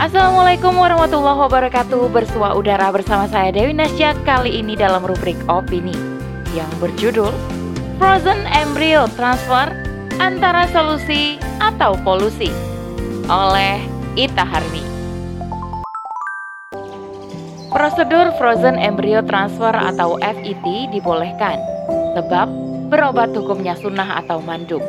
Assalamualaikum warahmatullahi wabarakatuh. Bersua udara bersama saya Dewi Nasya. Kali ini dalam rubrik opini Yang berjudul Frozen Embryo Transfer Antara Solusi atau Polusi Oleh Ita Harni Prosedur Frozen Embryo Transfer atau FET dibolehkan Sebab berobat hukumnya sunnah atau mandub.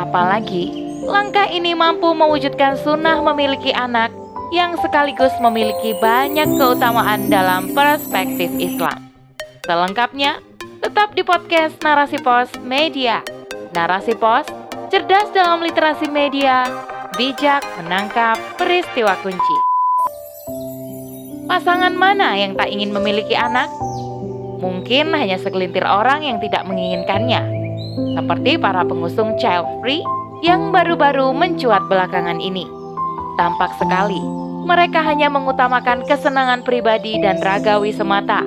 Apalagi langkah ini mampu mewujudkan sunnah memiliki anak yang sekaligus memiliki banyak keutamaan dalam perspektif Islam. Selengkapnya, tetap di podcast Narasi Pos Media. Narasi Pos, cerdas dalam literasi media, bijak menangkap peristiwa kunci. Pasangan mana yang tak ingin memiliki anak? Mungkin hanya segelintir orang yang tidak menginginkannya, seperti para pengusung child free yang baru-baru mencuat belakangan ini. Tampak sekali, mereka hanya mengutamakan kesenangan pribadi dan ragawi semata,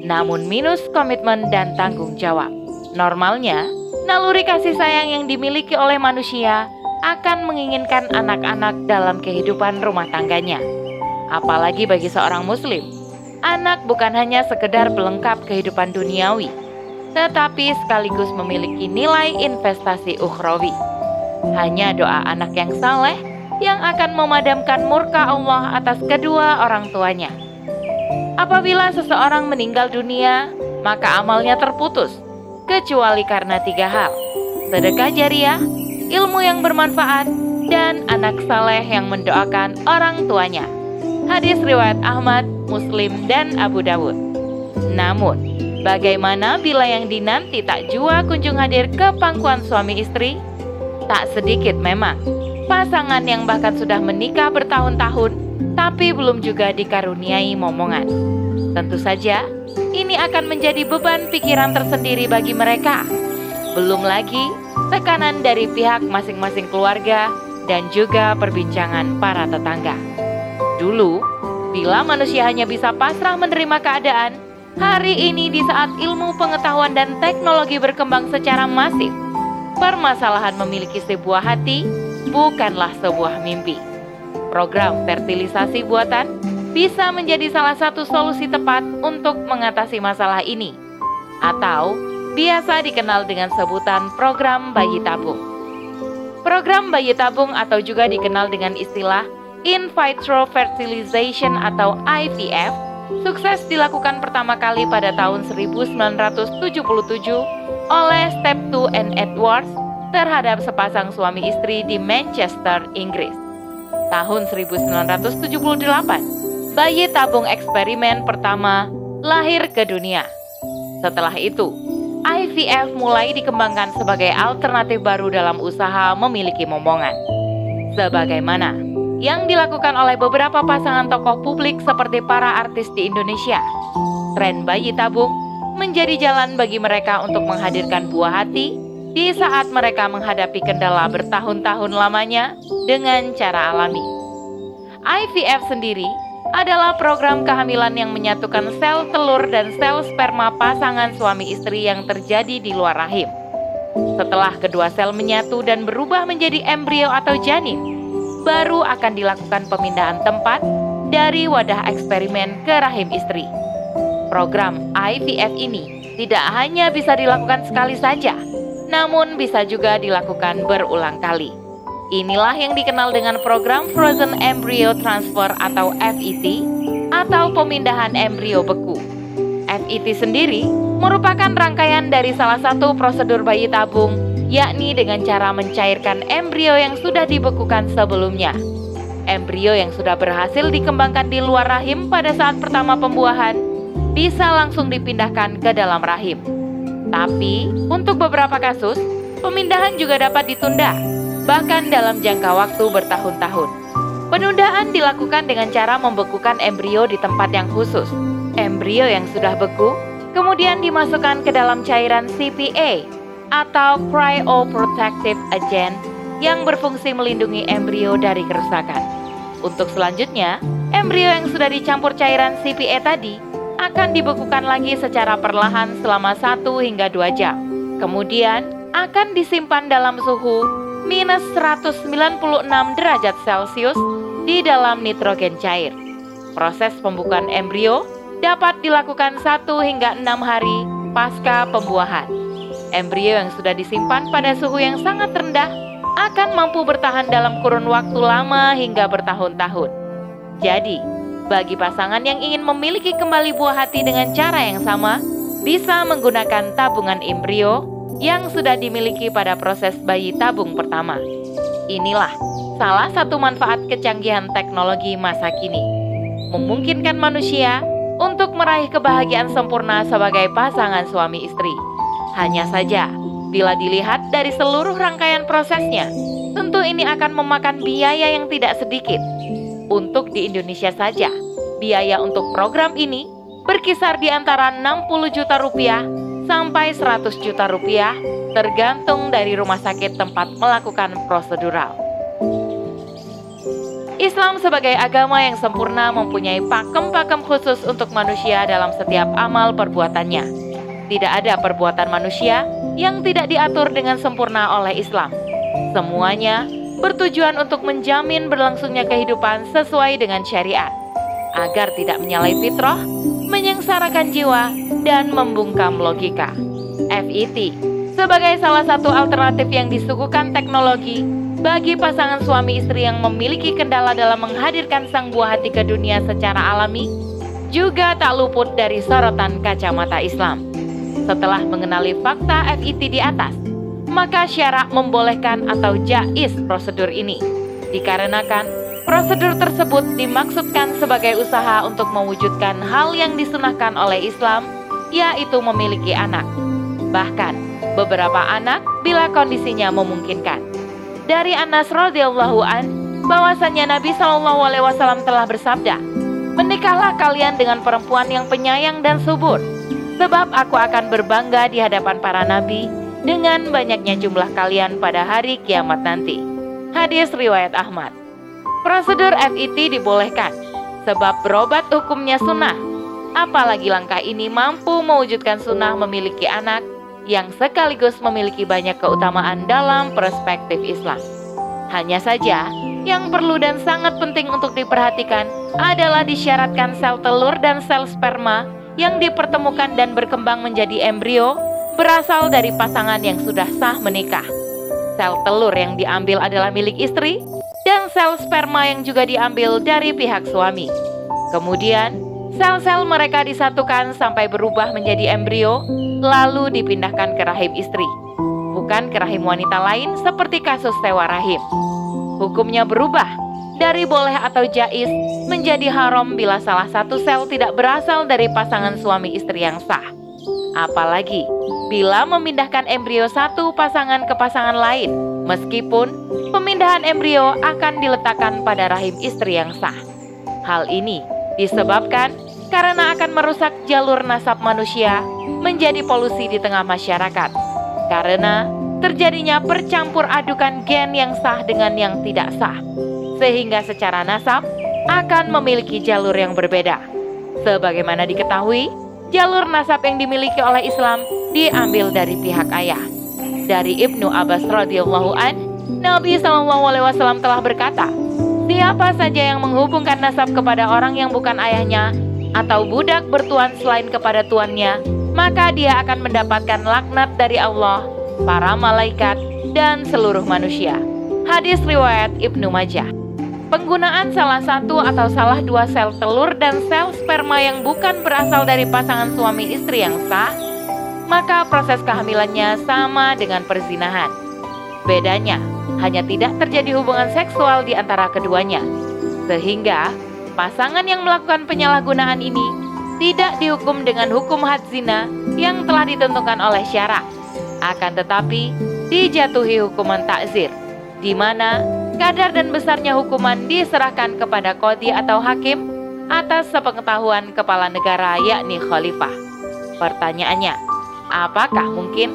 namun minus komitmen dan tanggung jawab. Normalnya, naluri kasih sayang yang dimiliki oleh manusia akan menginginkan anak-anak dalam kehidupan rumah tangganya. Apalagi bagi seorang muslim, anak bukan hanya sekedar pelengkap kehidupan duniawi, tetapi sekaligus memiliki nilai investasi ukhrawi. Hanya doa anak yang saleh yang akan memadamkan murka Allah atas kedua orang tuanya. Apabila seseorang meninggal dunia, maka amalnya terputus, kecuali karena tiga hal: sedekah jariah, ilmu yang bermanfaat, dan anak saleh yang mendoakan orang tuanya. Hadis riwayat Ahmad, Muslim, dan Abu Dawud. Namun, bagaimana bila yang dinanti tak jua kunjung hadir ke pangkuan suami istri? Tak sedikit memang pasangan yang bahkan sudah menikah bertahun-tahun tapi belum juga dikaruniai momongan. Tentu saja, ini akan menjadi beban pikiran tersendiri bagi mereka. Belum lagi tekanan dari pihak masing-masing keluarga dan juga perbincangan para tetangga. Dulu, bila manusia hanya bisa pasrah menerima keadaan, hari ini di saat ilmu pengetahuan dan teknologi berkembang secara masif, permasalahan memiliki sebuah hati bukanlah sebuah mimpi. Program fertilisasi buatan bisa menjadi salah satu solusi tepat untuk mengatasi masalah ini, atau biasa dikenal dengan sebutan program bayi tabung. Program bayi tabung atau juga dikenal dengan istilah in vitro fertilization atau IVF sukses dilakukan pertama kali pada tahun 1977 oleh Step 2 and Edwards terhadap sepasang suami istri di Manchester, Inggris. Tahun 1978, bayi tabung eksperimen pertama lahir ke dunia. Setelah itu, IVF mulai dikembangkan sebagai alternatif baru dalam usaha memiliki momongan. Sebagaimana yang dilakukan oleh beberapa pasangan tokoh publik seperti para artis di Indonesia. Tren bayi tabung menjadi jalan bagi mereka untuk menghadirkan buah hati di saat mereka menghadapi kendala bertahun-tahun lamanya dengan cara alami. IVF sendiri adalah program kehamilan yang menyatukan sel telur dan sel sperma pasangan suami istri yang terjadi di luar rahim. Setelah kedua sel menyatu dan berubah menjadi embrio atau janin, baru akan dilakukan pemindahan tempat dari wadah eksperimen ke rahim istri. Program IVF ini tidak hanya bisa dilakukan sekali saja, namun bisa juga dilakukan berulang kali. Inilah yang dikenal dengan program Frozen Embryo Transfer atau FET atau pemindahan embrio beku. FET sendiri merupakan rangkaian dari salah satu prosedur bayi tabung, yakni dengan cara mencairkan embrio yang sudah dibekukan sebelumnya. Embrio yang sudah berhasil dikembangkan di luar rahim pada saat pertama pembuahan bisa langsung dipindahkan ke dalam rahim. Tapi, untuk beberapa kasus, pemindahan juga dapat ditunda, bahkan dalam jangka waktu bertahun-tahun. Penundaan dilakukan dengan cara membekukan embrio di tempat yang khusus. Embrio yang sudah beku kemudian dimasukkan ke dalam cairan CPA atau Cryoprotective Agent yang berfungsi melindungi embrio dari kerusakan. Untuk selanjutnya, embrio yang sudah dicampur cairan CPA tadi akan dibekukan lagi secara perlahan selama 1 hingga 2 jam. Kemudian akan disimpan dalam suhu minus 196 derajat Celcius di dalam nitrogen cair. Proses pembukaan embrio dapat dilakukan 1 hingga 6 hari pasca pembuahan. Embrio yang sudah disimpan pada suhu yang sangat rendah akan mampu bertahan dalam kurun waktu lama hingga bertahun-tahun. Jadi, bagi pasangan yang ingin memiliki kembali buah hati dengan cara yang sama, bisa menggunakan tabungan embrio yang sudah dimiliki pada proses bayi tabung pertama. Inilah salah satu manfaat kecanggihan teknologi masa kini. Memungkinkan manusia untuk meraih kebahagiaan sempurna sebagai pasangan suami istri. Hanya saja, bila dilihat dari seluruh rangkaian prosesnya, tentu ini akan memakan biaya yang tidak sedikit. Untuk di Indonesia saja, biaya untuk program ini berkisar di antara 60 juta rupiah sampai 100 juta rupiah tergantung dari rumah sakit tempat melakukan prosedural. Islam sebagai agama yang sempurna mempunyai pakem-pakem khusus untuk manusia dalam setiap amal perbuatannya. Tidak ada perbuatan manusia yang tidak diatur dengan sempurna oleh Islam. Semuanya bertujuan untuk menjamin berlangsungnya kehidupan sesuai dengan syariat, agar tidak menyalahi fitrah menyengsarakan jiwa, dan membungkam logika. FET sebagai salah satu alternatif yang disuguhkan teknologi bagi pasangan suami istri yang memiliki kendala dalam menghadirkan sang buah hati ke dunia secara alami, juga tak luput dari sorotan kacamata Islam. Setelah mengenali fakta FET di atas, maka syarak membolehkan atau jais prosedur ini, dikarenakan Prosedur tersebut dimaksudkan sebagai usaha untuk mewujudkan hal yang disunahkan oleh Islam, yaitu memiliki anak. Bahkan, beberapa anak bila kondisinya memungkinkan. Dari Anas radhiyallahu an, bahwasanya Nabi Shallallahu alaihi wasallam telah bersabda, "Menikahlah kalian dengan perempuan yang penyayang dan subur, sebab aku akan berbangga di hadapan para nabi dengan banyaknya jumlah kalian pada hari kiamat nanti." Hadis riwayat Ahmad. Prosedur FIT dibolehkan sebab berobat hukumnya sunnah. Apalagi langkah ini mampu mewujudkan sunnah memiliki anak yang sekaligus memiliki banyak keutamaan dalam perspektif Islam. Hanya saja, yang perlu dan sangat penting untuk diperhatikan adalah disyaratkan sel telur dan sel sperma yang dipertemukan dan berkembang menjadi embrio berasal dari pasangan yang sudah sah menikah. Sel telur yang diambil adalah milik istri, dan sel sperma yang juga diambil dari pihak suami. Kemudian, sel-sel mereka disatukan sampai berubah menjadi embrio, lalu dipindahkan ke rahim istri, bukan ke rahim wanita lain seperti kasus sewa rahim. Hukumnya berubah dari boleh atau jais menjadi haram bila salah satu sel tidak berasal dari pasangan suami istri yang sah. Apalagi bila memindahkan embrio satu pasangan ke pasangan lain, meskipun pemindahan embrio akan diletakkan pada rahim istri yang sah. Hal ini disebabkan karena akan merusak jalur nasab manusia menjadi polusi di tengah masyarakat. Karena terjadinya percampur adukan gen yang sah dengan yang tidak sah, sehingga secara nasab akan memiliki jalur yang berbeda. Sebagaimana diketahui, jalur nasab yang dimiliki oleh Islam diambil dari pihak ayah. Dari Ibnu Abbas radhiyallahu an, Nabi Shallallahu alaihi wasallam telah berkata, Siapa saja yang menghubungkan nasab kepada orang yang bukan ayahnya atau budak bertuan selain kepada tuannya, maka dia akan mendapatkan laknat dari Allah, para malaikat, dan seluruh manusia. Hadis riwayat Ibnu Majah. Penggunaan salah satu atau salah dua sel telur dan sel sperma yang bukan berasal dari pasangan suami istri yang sah, maka proses kehamilannya sama dengan perzinahan. Bedanya hanya tidak terjadi hubungan seksual di antara keduanya, sehingga pasangan yang melakukan penyalahgunaan ini tidak dihukum dengan hukum had zina yang telah ditentukan oleh syarak, akan tetapi dijatuhi hukuman takzir, di mana kadar dan besarnya hukuman diserahkan kepada kodi atau hakim atas sepengetahuan kepala negara yakni khalifah. Pertanyaannya, apakah mungkin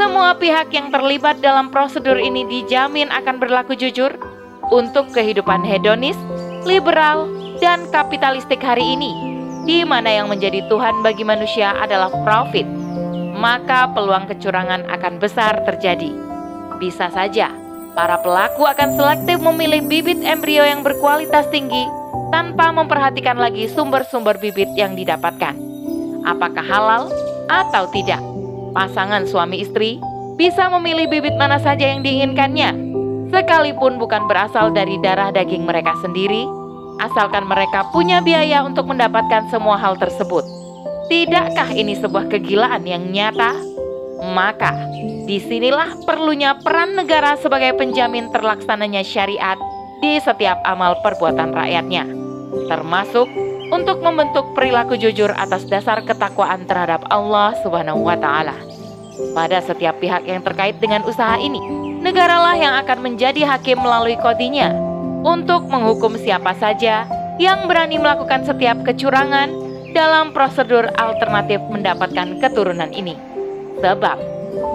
semua pihak yang terlibat dalam prosedur ini dijamin akan berlaku jujur untuk kehidupan hedonis, liberal, dan kapitalistik hari ini, di mana yang menjadi Tuhan bagi manusia adalah profit, maka peluang kecurangan akan besar terjadi. Bisa saja Para pelaku akan selektif memilih bibit embrio yang berkualitas tinggi tanpa memperhatikan lagi sumber-sumber bibit yang didapatkan. Apakah halal atau tidak? Pasangan suami istri bisa memilih bibit mana saja yang diinginkannya, sekalipun bukan berasal dari darah daging mereka sendiri, asalkan mereka punya biaya untuk mendapatkan semua hal tersebut. Tidakkah ini sebuah kegilaan yang nyata? Maka, di sinilah perlunya peran negara sebagai penjamin terlaksananya syariat di setiap amal perbuatan rakyatnya, termasuk untuk membentuk perilaku jujur atas dasar ketakwaan terhadap Allah Subhanahu wa Ta'ala. Pada setiap pihak yang terkait dengan usaha ini, negaralah yang akan menjadi hakim melalui kodinya untuk menghukum siapa saja yang berani melakukan setiap kecurangan dalam prosedur alternatif mendapatkan keturunan ini. Sebab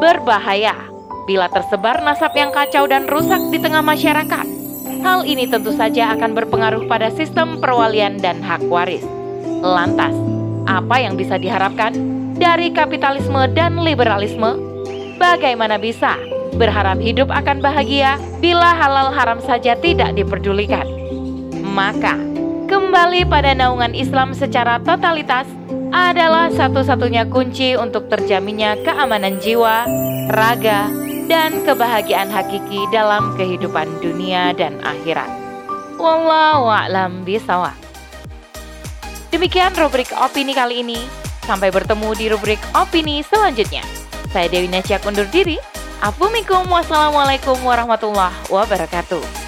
berbahaya bila tersebar nasab yang kacau dan rusak di tengah masyarakat. Hal ini tentu saja akan berpengaruh pada sistem perwalian dan hak waris. Lantas, apa yang bisa diharapkan dari kapitalisme dan liberalisme? Bagaimana bisa berharap hidup akan bahagia bila halal haram saja tidak diperdulikan? Maka, kembali pada naungan Islam secara totalitas adalah satu-satunya kunci untuk terjaminnya keamanan jiwa, raga, dan kebahagiaan hakiki dalam kehidupan dunia dan akhirat. Wallahu a'lam bisawab. Demikian rubrik opini kali ini. Sampai bertemu di rubrik opini selanjutnya. Saya Dewi Nasyak undur diri. Assalamualaikum warahmatullahi wabarakatuh.